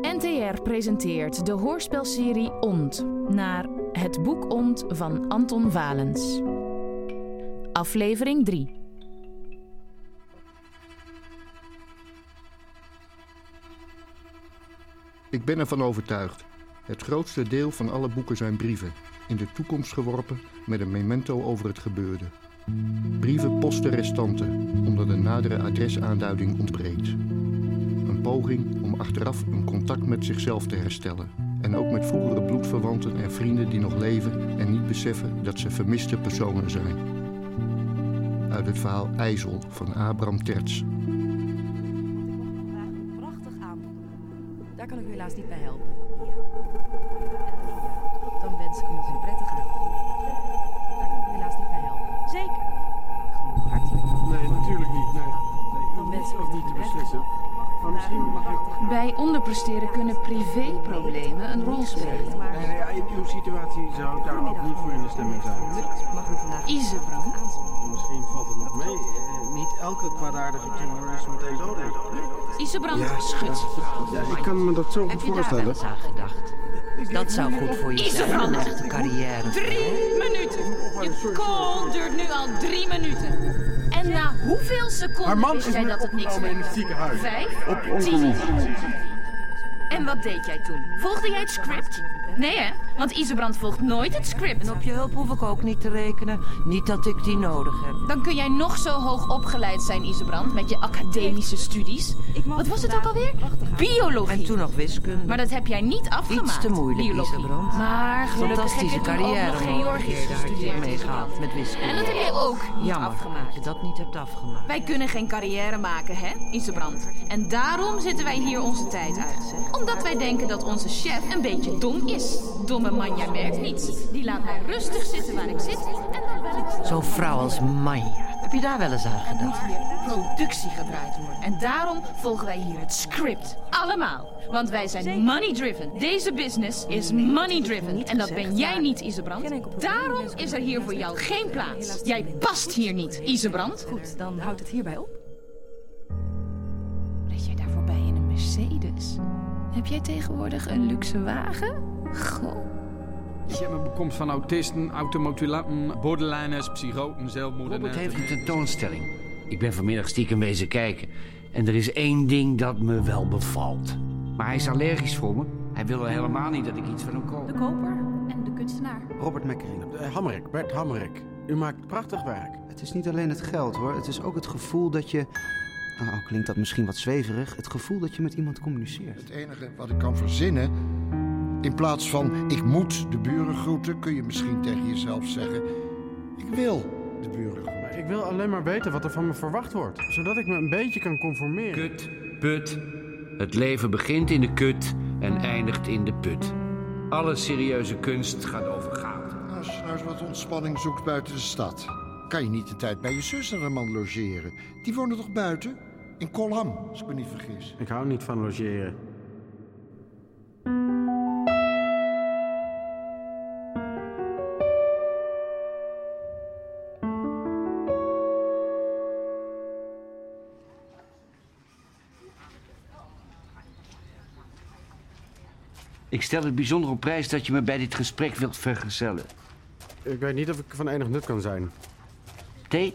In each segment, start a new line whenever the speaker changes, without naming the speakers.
NTR presenteert de hoorspelserie Ont naar Het boek Ont van Anton Valens. Aflevering 3.
Ik ben ervan overtuigd. Het grootste deel van alle boeken zijn brieven, in de toekomst geworpen met een memento over het gebeurde. Brieven posten restanten, omdat een nadere adresaanduiding ontbreekt. Een poging om achteraf een contact met zichzelf te herstellen. En ook met vroegere bloedverwanten en vrienden die nog leven en niet beseffen dat ze vermiste personen zijn. Uit het verhaal IJssel van Abraham Terts.
Bij
onderpresteren kunnen privéproblemen een rol spelen.
Nee, in uw situatie zou ik daar ook niet voor in de stemming zijn.
Isebrand.
Misschien valt het nog mee. Eh, niet elke kwaadaardige tumor is meteen dodelijk.
Isebrand,
Ja,
schud.
Ja, ik kan me dat zo
Heb
goed
je daar wel
voorstellen.
eens aan gedacht? Dat zou goed voor je zijn, een echte carrière.
Drie minuten. Je call duurt nu al drie minuten. Hoeveel seconden wist jij dat het niks
opgenomen in het ziekenhuis.
Vijf?
Op
Tien? En wat deed jij toen? Volgde jij het script? Nee hè? Want Isebrand volgt nooit het script.
En op je hulp hoef ik ook niet te rekenen. Niet dat ik die nodig heb.
Dan kun jij nog zo hoog opgeleid zijn, Isebrand, met je academische studies. Wat was het ook alweer? Biologie.
En toen nog wiskunde.
Maar dat heb jij niet afgemaakt.
Iets te moeilijk,
biologie.
Isebrand.
Maar
Fantastische
toen ook
carrière
nog Georgisch gestudeerd,
meegehaald met wiskunde.
En dat heb jij ook niet
Jammer
afgemaakt.
dat je dat niet hebt afgemaakt.
Wij kunnen geen carrière maken, hè, Isebrand? En daarom zitten wij hier onze tijd uit. Omdat wij denken dat onze chef een beetje dom is. Domme man, jij merkt niets. Die laat mij rustig zitten waar ik zit en dan ik
Zo'n vrouw als Manja. Heb je daar wel eens aan
Er moet
gedacht?
hier productie gedraaid worden. En daarom volgen wij hier het script. Allemaal. Want wij zijn money driven. Deze business is money driven. En dat ben jij niet, Isebrand. Daarom is er hier voor jou geen plaats. Jij past hier niet, Isebrand.
Goed, dan houdt het hierbij op.
Reed jij daar voorbij in een Mercedes? Heb jij tegenwoordig een luxe wagen? Goh.
Ik heb een bekomst van autisten, automotulanten, borderliners, psychoten, zelfmoorden.
Robert heeft een tentoonstelling. Ik ben vanmiddag stiekem wezen kijken. En er is één ding dat me wel bevalt. Maar hij is allergisch voor me. Hij wil helemaal niet dat ik iets van hem koop.
De koper en de kunstenaar.
Robert McCarina. Uh, Hammerik, Bert Hammerik. U maakt prachtig werk.
Het is niet alleen het geld hoor. Het is ook het gevoel dat je. Nou, al klinkt dat misschien wat zweverig. Het gevoel dat je met iemand communiceert.
Het enige wat ik kan verzinnen, in plaats van ik moet de buren groeten, kun je misschien tegen jezelf zeggen: ik wil de buren groeten.
Ik wil alleen maar weten wat er van me verwacht wordt. Zodat ik me een beetje kan conformeren.
Kut, put. Het leven begint in de kut en eindigt in de put. Alle serieuze kunst gaat over goud.
Als je nou eens wat ontspanning zoekt buiten de stad, kan je niet de tijd bij je zus en haar man logeren. Die wonen toch buiten? In Kolham, als ik me niet vergis.
Ik hou niet van logeren.
Ik stel het bijzonder op prijs dat je me bij dit gesprek wilt vergezellen.
Ik weet niet of ik van enig nut kan zijn.
Thee?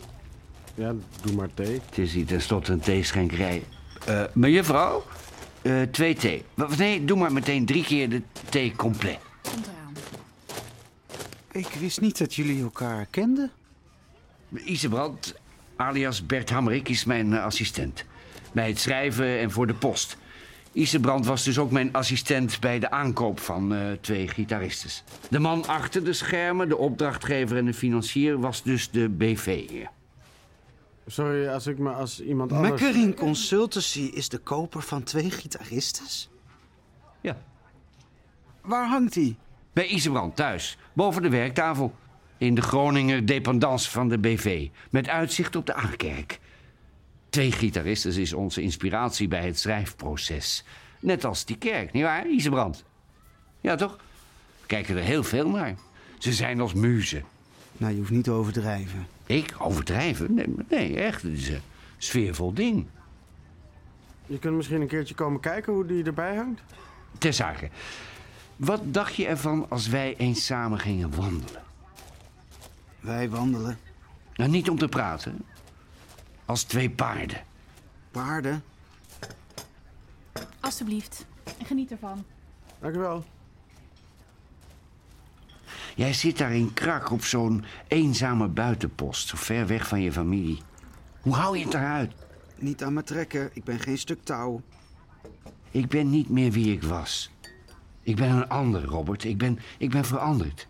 Ja, doe maar thee.
Het is hier tenslotte een theeschenkerij. Eh mevrouw, eh twee thee. Nee, doe maar meteen drie keer de thee compleet.
Komt eraan.
Ik wist niet dat jullie elkaar kenden.
Isebrand, alias Bert Hammerik, is mijn eh, assistent. Bij het schrijven en voor de post. Isebrand was dus ook mijn assistent bij de aankoop van eh, twee gitaristes. De man achter de schermen, de opdrachtgever en de financier, was dus de BV.
Sorry als ik me als iemand anders...
Mackerin Consultancy is de koper van twee gitaristes?
Ja.
Waar hangt die?
Bij Isebrand thuis, boven de werktafel. In de Groninger dependance van de BV. Met uitzicht op de Aankerk. Twee gitaristen is onze inspiratie bij het schrijfproces. Net als die kerk, nietwaar, Isebrand? Ja, toch? We kijken er heel veel naar. Ze zijn als muzen.
Nou, je hoeft niet te overdrijven.
Ik overdrijven? Nee, nee echt. Het is een sfeervol ding.
Je kunt misschien een keertje komen kijken hoe die erbij hangt.
Ter zake. Wat dacht je ervan als wij eens samen gingen wandelen?
Wij wandelen.
Nou, niet om te praten. Als twee paarden.
Paarden.
Alsjeblieft. En geniet ervan.
Dank u wel.
Jij zit daar in Krak op zo'n eenzame buitenpost, zo ver weg van je familie. Hoe hou je het eruit?
Niet aan me trekken. Ik ben geen stuk touw.
Ik ben niet meer wie ik was. Ik ben een ander, Robert. Ik ben, ik ben veranderd.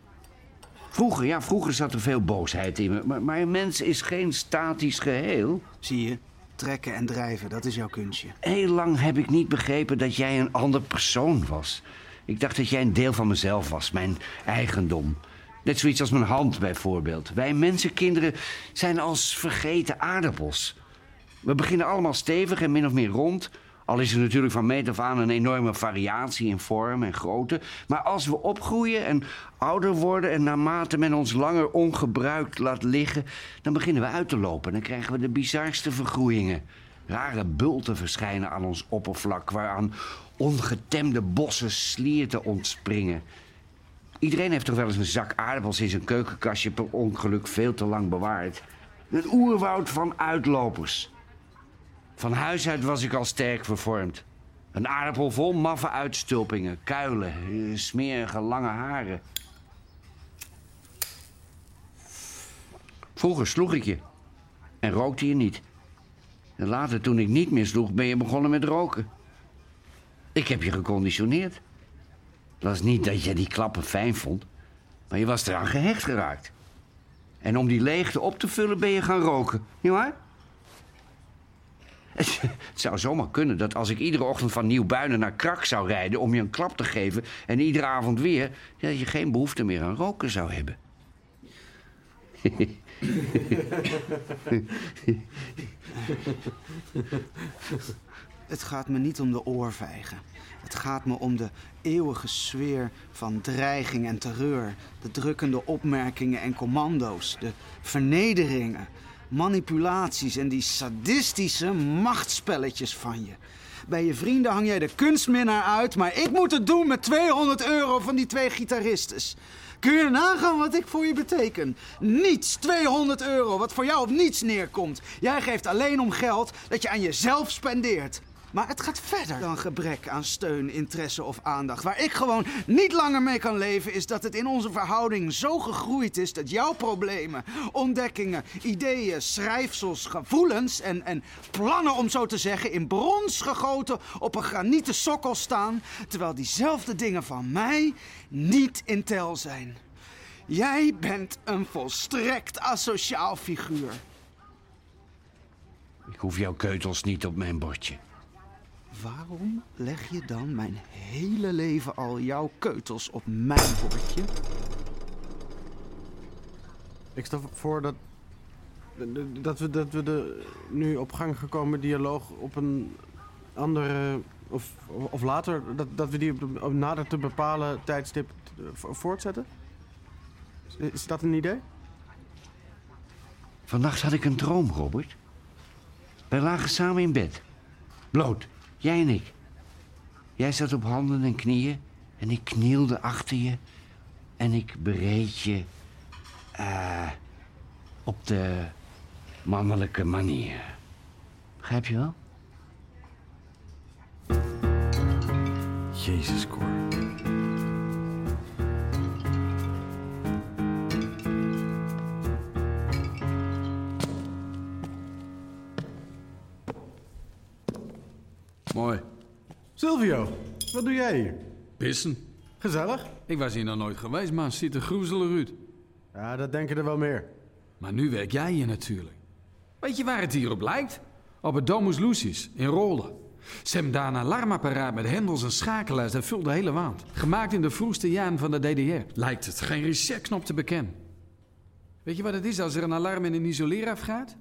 Vroeger, ja, vroeger zat er veel boosheid in me. Maar, maar een mens is geen statisch geheel.
Zie je? Trekken en drijven, dat is jouw kunstje.
Heel lang heb ik niet begrepen dat jij een ander persoon was. Ik dacht dat jij een deel van mezelf was, mijn eigendom. Net zoiets als mijn hand bijvoorbeeld. Wij mensenkinderen zijn als vergeten aardappels. We beginnen allemaal stevig en min of meer rond. Al is er natuurlijk van meet af aan een enorme variatie in vorm en grootte. Maar als we opgroeien en ouder worden en naarmate men ons langer ongebruikt laat liggen, dan beginnen we uit te lopen. Dan krijgen we de bizarste vergroeiingen. Rare bulten verschijnen aan ons oppervlak, waaraan ongetemde bossen slierten ontspringen. Iedereen heeft toch wel eens een zak aardappels in zijn keukenkastje per ongeluk veel te lang bewaard. Een oerwoud van uitlopers. Van huis uit was ik al sterk vervormd. Een aardappel vol maffe uitstulpingen, kuilen, eh, smerige lange haren. Vroeger sloeg ik je en rookte je niet. En later, toen ik niet meer sloeg, ben je begonnen met roken. Ik heb je geconditioneerd. Het was niet dat je die klappen fijn vond, maar je was eraan gehecht geraakt. En om die leegte op te vullen ben je gaan roken, nietwaar? Het zou zomaar kunnen dat als ik iedere ochtend van Nieuwbuinen naar Krak zou rijden... om je een klap te geven en iedere avond weer... Dat je geen behoefte meer aan roken zou hebben.
Het gaat me niet om de oorvijgen. Het gaat me om de eeuwige sfeer van dreiging en terreur. De drukkende opmerkingen en commando's. De vernederingen, manipulaties en die sadistische machtspelletjes van je. Bij je vrienden hang jij de kunstminnaar uit, maar ik moet het doen met 200 euro van die twee gitaristes. Kun je nagaan wat ik voor je beteken? Niets, 200 euro, wat voor jou op niets neerkomt. Jij geeft alleen om geld dat je aan jezelf spendeert. Maar het gaat verder dan gebrek aan steun, interesse of aandacht. Waar ik gewoon niet langer mee kan leven, is dat het in onze verhouding zo gegroeid is dat jouw problemen, ontdekkingen, ideeën, schrijfsels, gevoelens en, en plannen, om zo te zeggen, in brons gegoten op een granieten sokkel staan, terwijl diezelfde dingen van mij niet in tel zijn. Jij bent een volstrekt asociaal figuur.
Ik hoef jouw keutels niet op mijn bordje.
Waarom leg je dan mijn hele leven al jouw keutels op mijn bordje?
Ik stel voor dat, dat, we, dat we de nu op gang gekomen dialoog op een andere... Of, of later, dat, dat we die op een op nader te bepalen tijdstip vo- voortzetten? Is- Is dat een idee?
Vannacht had ik een droom, Robert. Wij lagen samen in bed. Bloot, jij en ik. Jij zat op handen en knieën en ik knielde achter je. En ik bereed je eh, op de mannelijke manier. Begrijp je wel?
Jezus, Cor. Silvio, wat doe jij hier?
Pissen.
Gezellig?
Ik was hier nog nooit geweest, maar het ziet er groezelig uit.
Ja, dat denken er wel meer.
Maar nu werk jij hier natuurlijk. Weet je waar het hier op lijkt? Op het Domus Lucis in Rolde. Ze hebben daar een alarmapparaat met hendels en schakelaars. Dat vult de hele waand. Gemaakt in de vroegste jaren van de DDR. Lijkt het geen resetknop te bekennen. Weet je wat het is als er een alarm in een isoleer afgaat?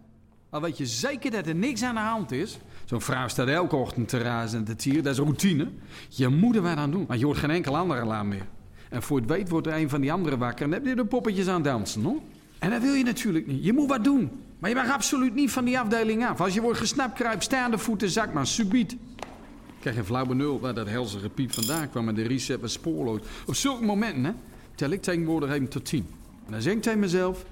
Al weet je zeker dat er niks aan de hand is. Zo'n vrouw staat elke ochtend te razen en te tieren. Dat is routine. Je moet er wat aan doen. Maar je hoort geen enkel ander alarm meer. En voor het weet wordt er een van die anderen wakker en heb je de poppetjes aan dansen, hoor. En dat wil je natuurlijk niet. Je moet wat doen. Maar je mag absoluut niet van die afdeling af. Als je wordt gesnapt, kruip staande voeten, zak maar, subiet. Ik krijg geen flauw benul waar dat helse gepiep vandaan kwam en de reset was spoorloos. Op zulke momenten, tel ik tegenwoordig even tot tien. En dan zeg ik tegen mezelf...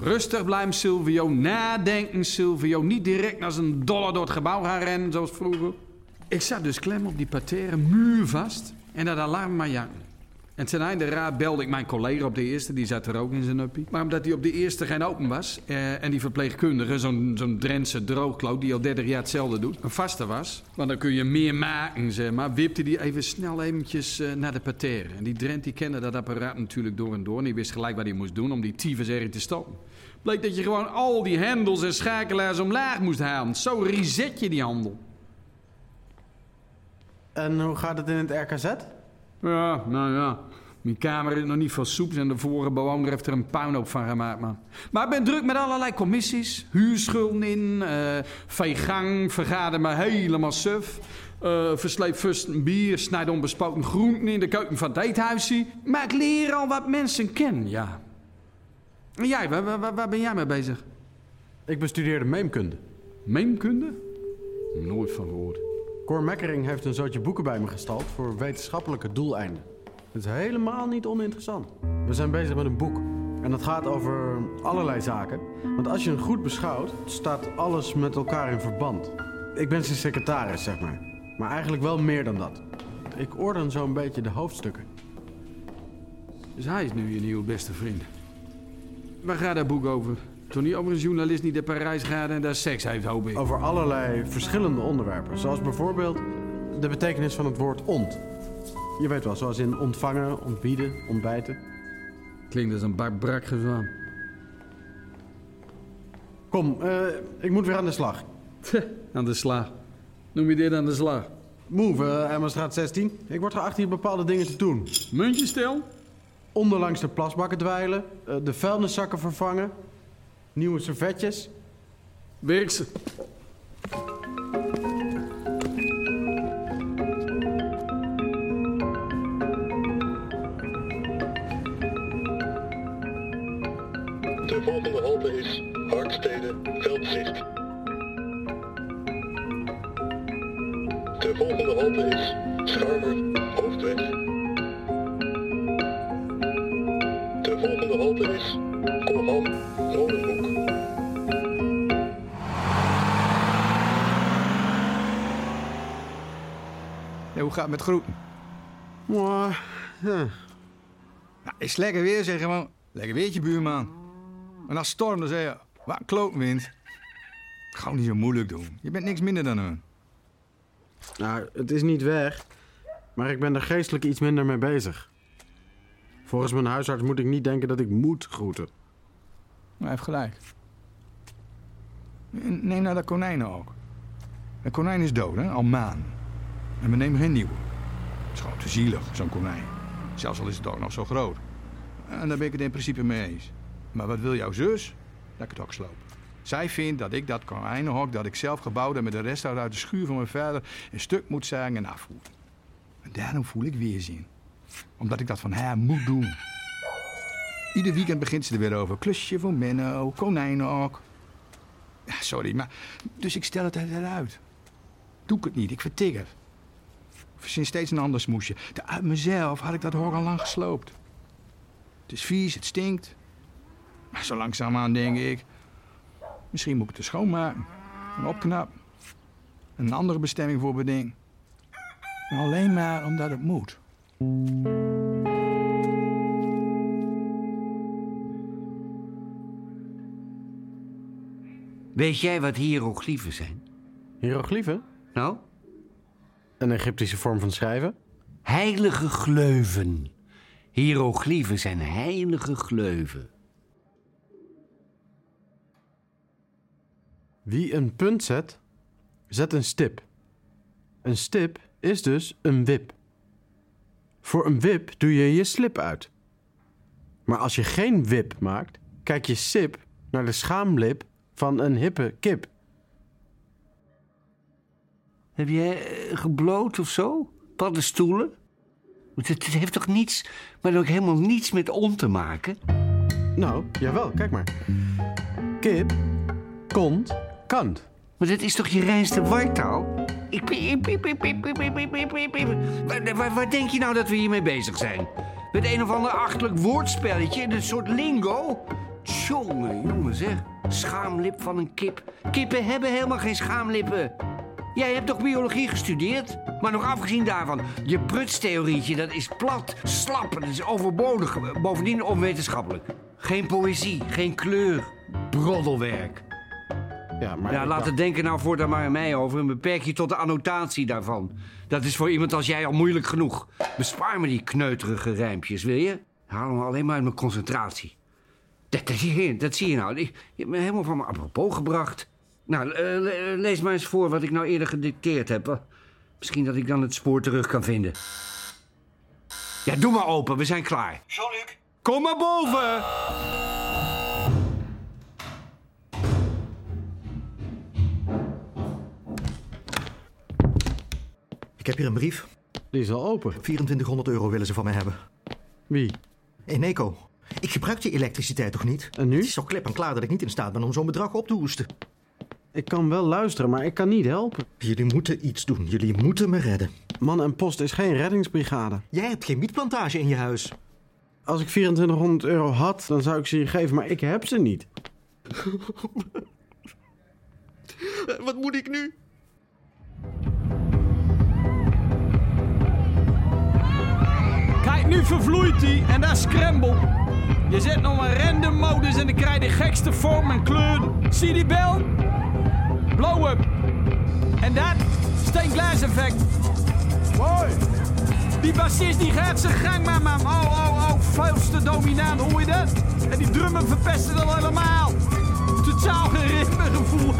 Rustig blijven, Silvio. Nadenken, Silvio. Niet direct naar zijn dollar door het gebouw gaan rennen, zoals vroeger. Ik zat dus klem op die parterre, muurvast. En dat alarm maar janken. En ten einde raad belde ik mijn collega op de eerste, die zat er ook in zijn uppie. Maar omdat die op de eerste geen open was... Eh, en die verpleegkundige, zo'n zo'n Drentse droogkloot... die al 30 jaar hetzelfde doet, een vaste was... want dan kun je meer maken, zeg maar... wipte die even snel eventjes eh, naar de parterre. En die Drent die kende dat apparaat natuurlijk door en door... en die wist gelijk wat hij moest doen om die tyfus erin te stoppen. Bleek dat je gewoon al die hendels en schakelaars omlaag moest halen. Zo reset je die handel.
En hoe gaat het in het RKZ?
Ja, nou ja. Mijn kamer is nog niet veel soeps en de vorige bewoner heeft er een puinhoop van gemaakt, man. Maar ik ben druk met allerlei commissies. Huurschulden in, eh veegang, vergader me helemaal suf. eh versleep vast een bier, snijd onbespoten groenten in de keuken van het eethuisje. Maar ik leer al wat mensen kennen, ja. En jij, waar, waar, waar ben jij mee bezig?
Ik bestudeerde meemkunde.
Meemkunde? Nooit van gehoord.
Cor Mekkering heeft een zootje boeken bij me gestald voor wetenschappelijke doeleinden. Het is helemaal niet oninteressant. We zijn bezig met een boek. En dat gaat over allerlei zaken. Want als je het goed beschouwt, staat alles met elkaar in verband. Ik ben zijn secretaris, zeg maar. Maar eigenlijk wel meer dan dat. Ik orden zo'n beetje de hoofdstukken.
Dus hij is nu je nieuwe beste vriend. Waar gaat dat boek over? Toen niet over een journalist die naar Parijs gaat en daar seks heeft, hoop ik.
Over allerlei verschillende onderwerpen. Zoals bijvoorbeeld de betekenis van het woord ont. Je weet wel, zoals in ontvangen, ontbieden, ontbijten.
Klinkt als een bar brak gezwam.
Kom, eh, ik moet weer aan de slag.
Aan de slag. Noem je dit aan de slag?
Move, uh, Emmerstraat 16. Ik word geacht hier bepaalde dingen te doen.
Muntje stel?
Onderlangs de plasbakken dweilen, eh, de vuilniszakken vervangen, nieuwe servetjes.
Werk ze.
Volgende halte is Hartstede Veldzicht. De volgende halte is Scharmer Hoofdweg. De volgende halte is Kolman Molenhoek.
Ja, hoe gaat het met groeten?
Mwah, ja.
Nou, is lekker weer, zeg gewoon. Lekker weertje, buurman. En als het stormt, dan zeg je, wat een klootwind. Gewoon niet zo moeilijk doen. Je bent niks minder dan hun.
Nou, het is niet weg, maar ik ben er geestelijk iets minder mee bezig. Volgens mijn huisarts moet ik niet denken dat ik moet groeten.
Maar hij heeft gelijk. Neem nou dat konijn ook. Dat konijn is dood, hè? Al maanden. En we nemen geen nieuwe. Het is gewoon te zielig, zo'n konijn. Zelfs al is het ook nog zo groot. En daar ben ik het in principe mee eens. Maar wat wil jouw zus? Dat ik het ook sloop. Zij vindt dat ik dat konijnenhok dat ik zelf gebouwd heb met de rest uit de schuur van mijn vader een stuk moet zagen en afvoeren. En daarom voel ik weerzin. Omdat ik dat van haar moet doen. Ieder weekend begint ze er weer over. Klusje voor Menno, konijnenhok. Sorry, maar... Dus ik stel het eruit. Doe ik het niet, ik vertigger. Verzin steeds een ander smoesje. Uit mezelf had ik dat hok al lang gesloopt. Het is vies, het stinkt. Maar zo langzaamaan denk ik... Misschien moet ik het er schoonmaken. En opknappen. Een andere bestemming voor beding. Alleen maar omdat het moet.
Weet jij wat hieroglyphen zijn?
Hieroglyphen?
Nou?
Een Egyptische vorm van schrijven?
Heilige gleuven. Hieroglyphen zijn heilige gleuven.
Wie een punt zet, zet een stip. Een stip is dus een wip. Voor een wip doe je je slip uit. Maar als je geen wip maakt, kijk je sip naar de schaamlip van een hippe kip.
Heb jij eh, gebloot of zo? Paddenstoelen? Het, het heeft toch niets, maar ook helemaal niets met on te maken?
Nou, jawel, kijk maar. Kip, Kont,
maar dit is toch je reinste wartaal? Ik, Waar denk je nou dat we hiermee bezig zijn? Met een of ander achtelijk woordspelletje een soort lingo? Tjonge, jongens zeg. Schaamlip van een kip. Kippen hebben helemaal geen schaamlippen. Jij hebt toch biologie gestudeerd? Maar nog afgezien daarvan, je prutstheorietje, dat is plat, slap, dat is overbodig. Bovendien onwetenschappelijk. Geen poëzie, geen kleur, broddelwerk.
Ja, maar
Ja, laat
dacht-
het denken nou voortaan maar aan mij over en beperk je tot de annotatie daarvan. Dat is voor iemand als jij al moeilijk genoeg. Bespaar me die kneuterige rijmpjes, wil je? Haal me alleen maar uit mijn concentratie. Dat, dat, dat zie je nou. Je hebt me helemaal van me apropos gebracht. Nou, eh, le- lees maar eens voor wat ik nou eerder gedicteerd heb. Misschien dat ik dan het spoor terug kan vinden. Ja, doe maar open, we zijn klaar.
Jean-Luc,
Kom maar boven!
Ik heb hier een brief.
Die is al open.
2400 euro willen ze van mij hebben.
Wie?
Eneco. Ik gebruik die elektriciteit toch niet?
En nu?
Het is zo klip en klaar dat ik niet in staat ben om zo'n bedrag op te hoesten.
Ik kan wel luisteren, maar ik kan niet helpen.
Jullie moeten iets doen. Jullie moeten me redden.
Man en Post is geen reddingsbrigade.
Jij hebt geen mietplantage in je huis.
Als ik 2400 euro had, dan zou ik ze je geven, maar ik heb ze niet.
Wat moet ik nu?
Nu vervloeit hij en dat scramble. Je zet nog een random modus en dan krijg je de gekste vorm en kleuren. Zie die bel? Blow up. En dat? Stained glass effect. Mooi. Die bassist die gaat zijn gang, man, man. Oh, oh, oh, vuilste dominant, hoor je dat? En die drummen verpesten dat helemaal. Totaal geen ritmegevoel.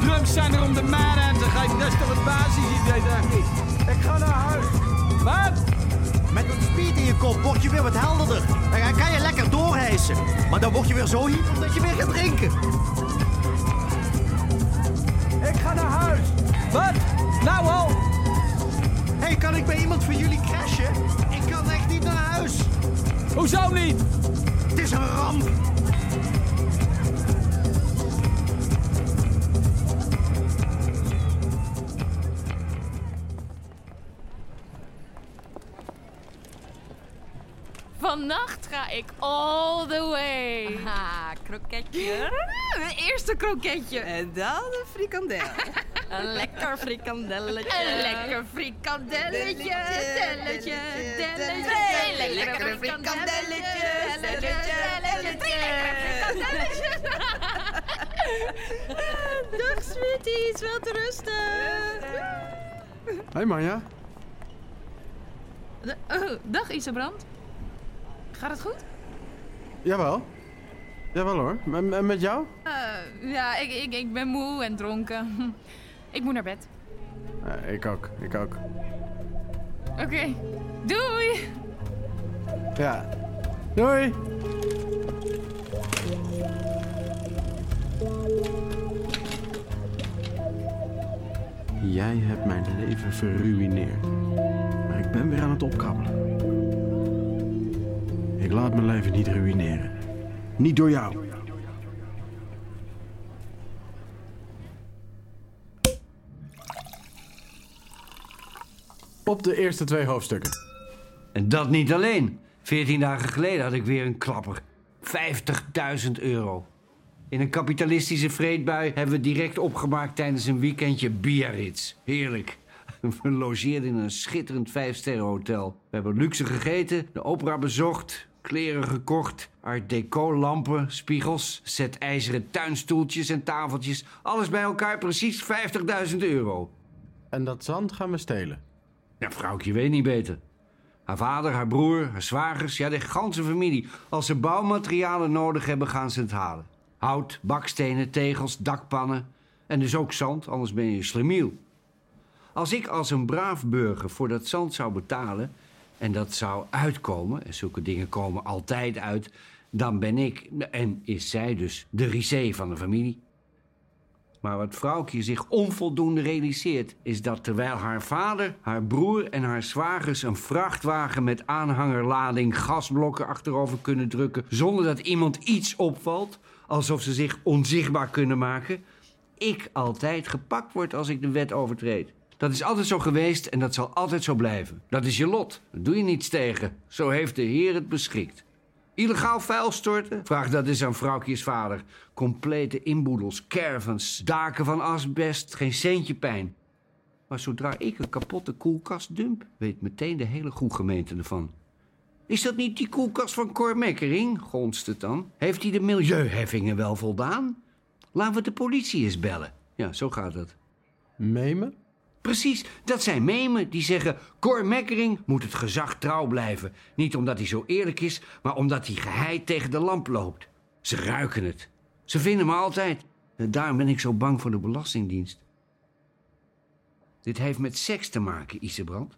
Drums zijn er om de man aan te geven. Dat is toch het basisidee, ik. Ik ga naar huis. Wat?
Met een speed in je kop word je weer wat helderder. Dan kan je lekker doorhijsen. Maar dan word je weer zo hyper dat je weer gaat drinken.
Ik ga naar huis. Wat? Nou al.
hey, kan ik bij iemand van jullie crashen? Ik kan echt niet naar huis.
Hoezo niet?
Het is een ramp.
Vannacht ga ik all the way.
Ah, kroketje.
Mijn eerste kroketje.
En dan een frikandel. een lekker frikandelletje.
Een lekker frikandelletje. Delletje, delletje.
Twee
Twee
lekkere frikandelletjes. Delletje, delletje.
Drie lekkere frikandelletjes.
Dag, sweeties. Wel te rusten.
Hé Marja,
Oh, dag Isebrand. Gaat het goed?
jawel. Jawel hoor. En en met jou?
Eh, ja, ik, ik, ik ben moe en dronken. Ik moet naar bed.
Eh, ik ook, ik ook.
Oké, doei!
Ja. Doei! Jij hebt mijn leven verruineerd. Maar ik ben weer aan het opkrabbelen. Ik laat mijn leven niet ruïneren. Niet door jou. Op de eerste twee hoofdstukken.
En dat niet alleen. Veertien dagen geleden had ik weer een klapper. 50.000 euro. In een kapitalistische vreedbui hebben we direct opgemaakt tijdens een weekendje Biarritz. Heerlijk. We logeerden in een schitterend vijfsterrenhotel. We hebben luxe gegeten, de opera bezocht, kleren gekocht, art deco lampen, spiegels, set ijzeren tuinstoeltjes en tafeltjes. Alles bij elkaar precies 50.000 euro.
En dat zand gaan we stelen.
Ja, vrouwtje weet niet beter. Haar vader, haar broer, haar zwagers, ja, de ganse familie. Als ze bouwmaterialen nodig hebben, gaan ze het halen. Hout, bakstenen, tegels, dakpannen. En dus ook zand, anders ben je slemiel. Als ik als een braaf burger voor dat zand zou betalen... en dat zou uitkomen, en zulke dingen komen altijd uit... dan ben ik, en is zij dus, de risée van de familie. Maar wat vrouwtje zich onvoldoende realiseert... is dat terwijl haar vader, haar broer en haar zwagers... een vrachtwagen met aanhangerlading gasblokken achterover kunnen drukken... zonder dat iemand iets opvalt, alsof ze zich onzichtbaar kunnen maken... ik altijd gepakt word als ik de wet overtreed. Dat is altijd zo geweest en dat zal altijd zo blijven. Dat is je lot. Daar doe je niets tegen. Zo heeft de Heer het beschikt. Illegaal vuil storten? Vraag dat eens aan vrouwtjes vader. Complete inboedels, caravans, daken van asbest, geen centje pijn. Maar zodra ik een kapotte koelkast dump, weet meteen de hele gemeente ervan. Is dat niet die koelkast van Cor Mekkering? gonst het dan. Heeft hij de milieuheffingen wel voldaan? Laten we de politie eens bellen. Ja, zo gaat het.
Memen?
Precies, dat zijn memen die zeggen... Cor Mekkering moet het gezag trouw blijven. Niet omdat hij zo eerlijk is, maar omdat hij geheid tegen de lamp loopt. Ze ruiken het. Ze vinden me altijd. En daarom ben ik zo bang voor de Belastingdienst. Dit heeft met seks te maken, Isebrand.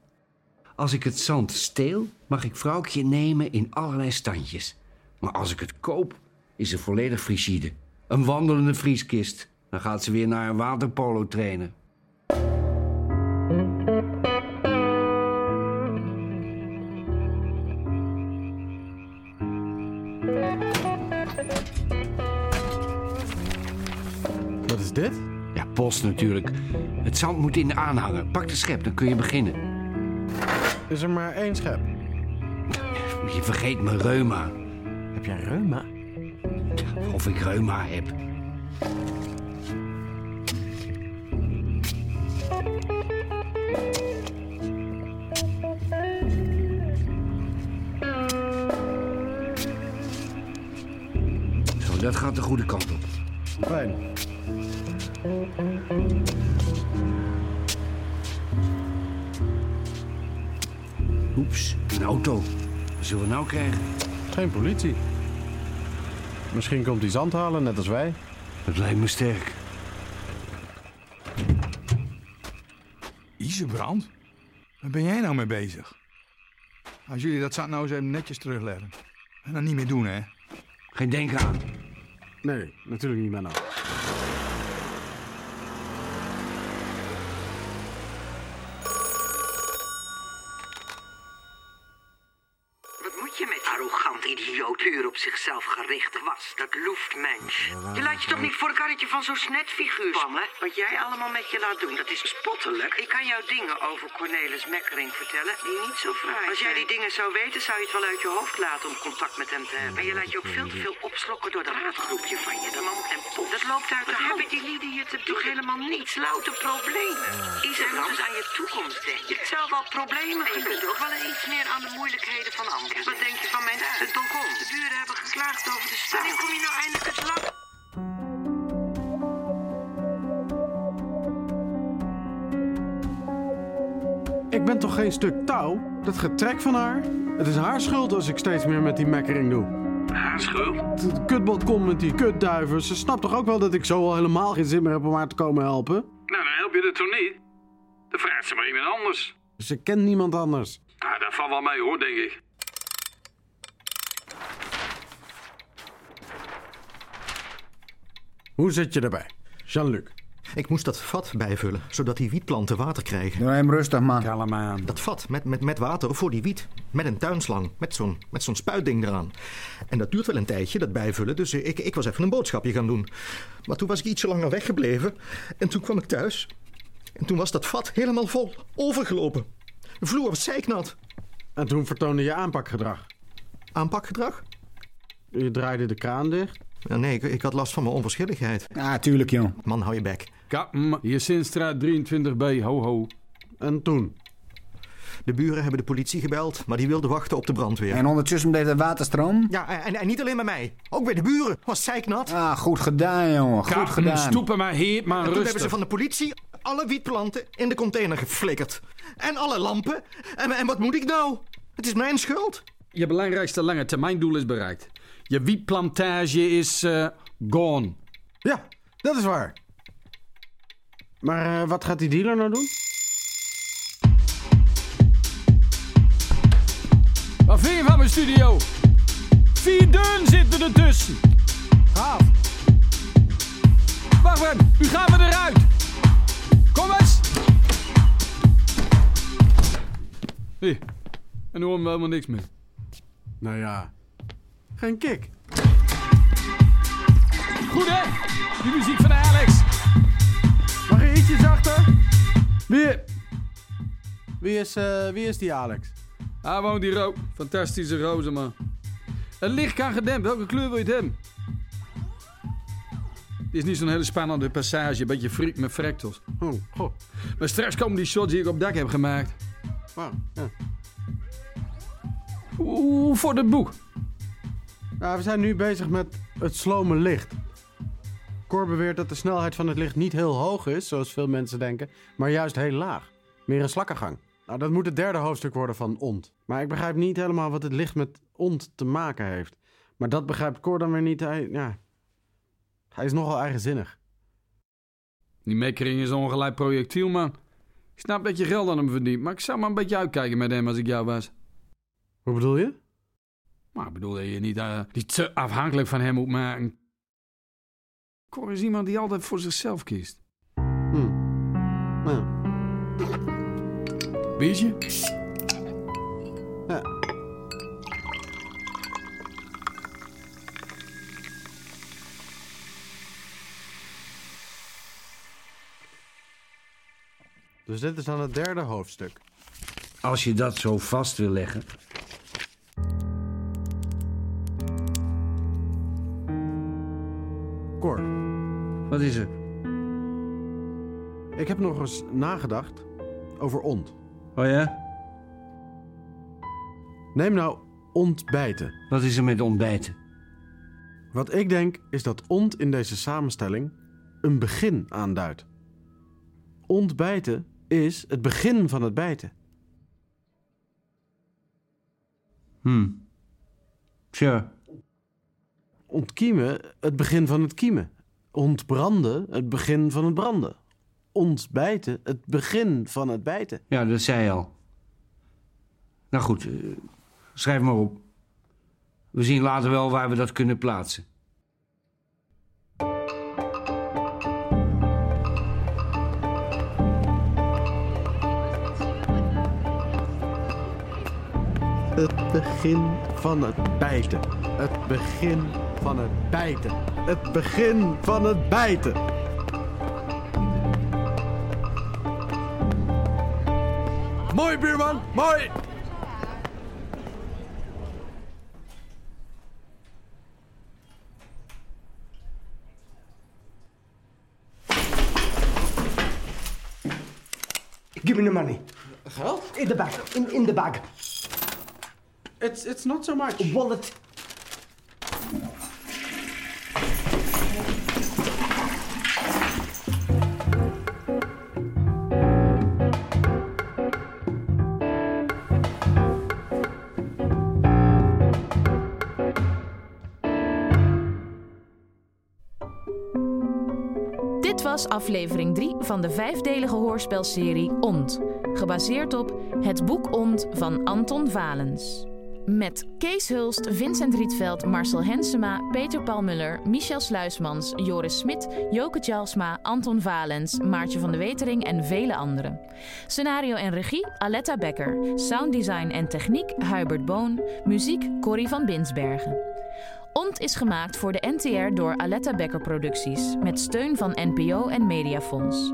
Als ik het zand steel, mag ik vrouwtje nemen in allerlei standjes. Maar als ik het koop, is ze volledig frigide. Een wandelende vrieskist. Dan gaat ze weer naar een waterpolo trainen.
Dit?
Ja, post natuurlijk. Het zand moet in de aanhanger. Pak de schep, dan kun je beginnen.
Is er maar één schep?
Je vergeet mijn reuma.
Heb jij reuma?
Of ik reuma heb. Zo, dat gaat de goede kant op.
Fijn.
Oeps, een auto. Wat zullen we nou krijgen?
Geen politie. Misschien komt hij zand halen, net als wij.
Dat lijkt me sterk.
Isebrand? Waar ben jij nou mee bezig? Als jullie dat zand nou eens even netjes terugleggen. En dan niet meer doen, hè?
Geen denken aan.
Nee, natuurlijk niet.
Wat moet je met arrogant idioot puur op zichzelf gerichte was? Dat loeft mens. Je laat je toch niet voor een karretje van zo'n snetfiguur spannen? Wat jij allemaal met je laat doen, dat is spottelijk. Ik kan jou dingen over Cornelis Mekkering vertellen die niet zo fraai Als jij die dingen zou weten, zou je het wel uit je hoofd laten om contact met hem te hebben. En je laat je ook veel te veel opslokken door dat raadgroepje van je. De man en pop. Dat loopt uit de hand. hebben die lieden je te toch helemaal niets. Louter problemen. Is er eens aan je toekomst denken. Je hebt zelf al problemen. En je kunt ook wel eens iets meer aan de moeilijkheden van anderen. Wat denk je van mijn huis? Het balkon. De buren hebben geklaagd over de stad. Kom je nou eindelijk eens lang?
Ik ben toch geen stuk touw? Dat getrek van haar? Het is haar schuld als ik steeds meer met die mekkering doe.
Haar schuld?
Het kutbalkon met die kutduiven. Ze snapt toch ook wel dat ik zo al helemaal geen zin meer heb om haar te komen helpen?
Nou, dan help je het toch niet? Dan vraagt ze maar iemand anders.
Ze kent niemand anders.
Nou, dat valt wel mee hoor, denk ik.
Hoe zit je erbij? Jean-Luc.
Ik moest dat vat bijvullen, zodat die wietplanten water krijgen.
Doe hem rustig, man.
Kalm aan.
Dat vat met, met, met water voor die wiet. Met een tuinslang. Met zo'n met zo'n spuitding eraan. En dat duurt wel een tijdje, dat bijvullen. Dus ik, ik was even een boodschapje gaan doen. Maar toen was ik ietsje langer weggebleven. En toen kwam ik thuis. En toen was dat vat helemaal vol. Overgelopen. De vloer was zeiknat.
En toen vertoonde je aanpakgedrag.
Aanpakgedrag?
Je draaide de kraan dicht.
Ja, nee, ik, ik had last van mijn onverschilligheid.
Ja, tuurlijk, joh.
Man, hou je bek.
Kappen, hier Sinstraat 23b, ho ho.
En toen?
De buren hebben de politie gebeld, maar die wilden wachten op de brandweer.
En ondertussen bleef er waterstroom?
Ja, en, en niet alleen bij mij. Ook bij de buren. Was zeiknat.
Ah, goed gedaan, jongen. Goed
Kappen,
gedaan.
stoepen maar heet maar
En toen hebben ze van de politie alle wietplanten in de container geflikkerd. En alle lampen. En, en wat moet ik nou? Het is mijn schuld.
Je belangrijkste lange termijndoel is bereikt. Je wietplantage is eh, gone.
Ja, dat is waar. Maar eh, wat gaat die dealer nou doen?
Wat vind je van mijn studio? Vier deuren zitten ertussen.
Gaaf.
Wacht even, nu gaan we eruit. Kom eens. Hier. En nu horen we helemaal niks meer.
Nou ja, geen kick.
Goed hè? Die muziek van Alex.
Mag je ietsje zachter? Wie, wie, is, eh, wie is die Alex?
Hij woont hier ook. Fantastische rozen, man. Het licht kan gedempt. Welke kleur wil je het hebben? Het is niet zo'n hele spannende passage. Een beetje freak met fractals.
Oh, goh.
Maar straks komen die shots die ik op dak heb gemaakt.
Wauw, ja.
Hoe voor het boek?
Nou, we zijn nu bezig met het slome licht. Cor beweert dat de snelheid van het licht niet heel hoog is, zoals veel mensen denken, maar juist heel laag. Meer een slakkengang. Nou, dat moet het derde hoofdstuk worden van Ont. Maar ik begrijp niet helemaal wat het licht met Ont te maken heeft. Maar dat begrijpt Cor dan weer niet. Hij, ja, hij is nogal eigenzinnig.
Die mekkering is ongelijk projectiel, man. Ik snap dat je geld aan hem verdient, maar ik zou maar een beetje uitkijken met hem als ik jou was.
Hoe bedoel je?
Maar ik bedoel dat je niet, eh, niet te afhankelijk van hem moet maken. Cor is iemand die altijd voor zichzelf kiest.
Hm. Nou,
Biertje?
ja. Dus dit is dan het derde hoofdstuk.
Als je dat zo vast wil leggen.
Eens nagedacht over ont.
Oh ja?
Neem nou ontbijten.
Wat is er met ontbijten?
Wat ik denk is dat ont in deze samenstelling een begin aanduidt. Ontbijten is het begin van het bijten.
Hm. Tja.
Ontkiemen het begin van het kiemen. Ontbranden het begin van het branden. Ontbijten het begin van het bijten.
Ja, dat zei je al. Nou goed, eh, schrijf maar op. We zien later wel waar we dat kunnen plaatsen.
Het begin van het bijten. Het begin van het bijten. Het begin van het bijten. Mooi, buurman. Mooi.
Give me the money.
Geld?
In the bag. In, in the bag.
It's, it's not so much.
Wallet.
Was aflevering 3 van de vijfdelige hoorspelserie Ont, gebaseerd op Het boek Ont van Anton Valens. Met Kees Hulst, Vincent Rietveld, Marcel Hensema, Peter Paul Muller, Michel Sluismans, Joris Smit, Joke Tjalsma, Anton Valens, Maartje van de Wetering en vele anderen. Scenario en regie Aletta Becker. Sounddesign en techniek Hubert Boon. Muziek Corrie van Binsbergen. Ont is gemaakt voor de NTR door Aletta Becker Producties met steun van NPO en Mediafonds.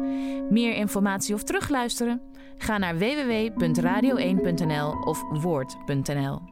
Meer informatie of terugluisteren? Ga naar www.radio1.nl of woord.nl.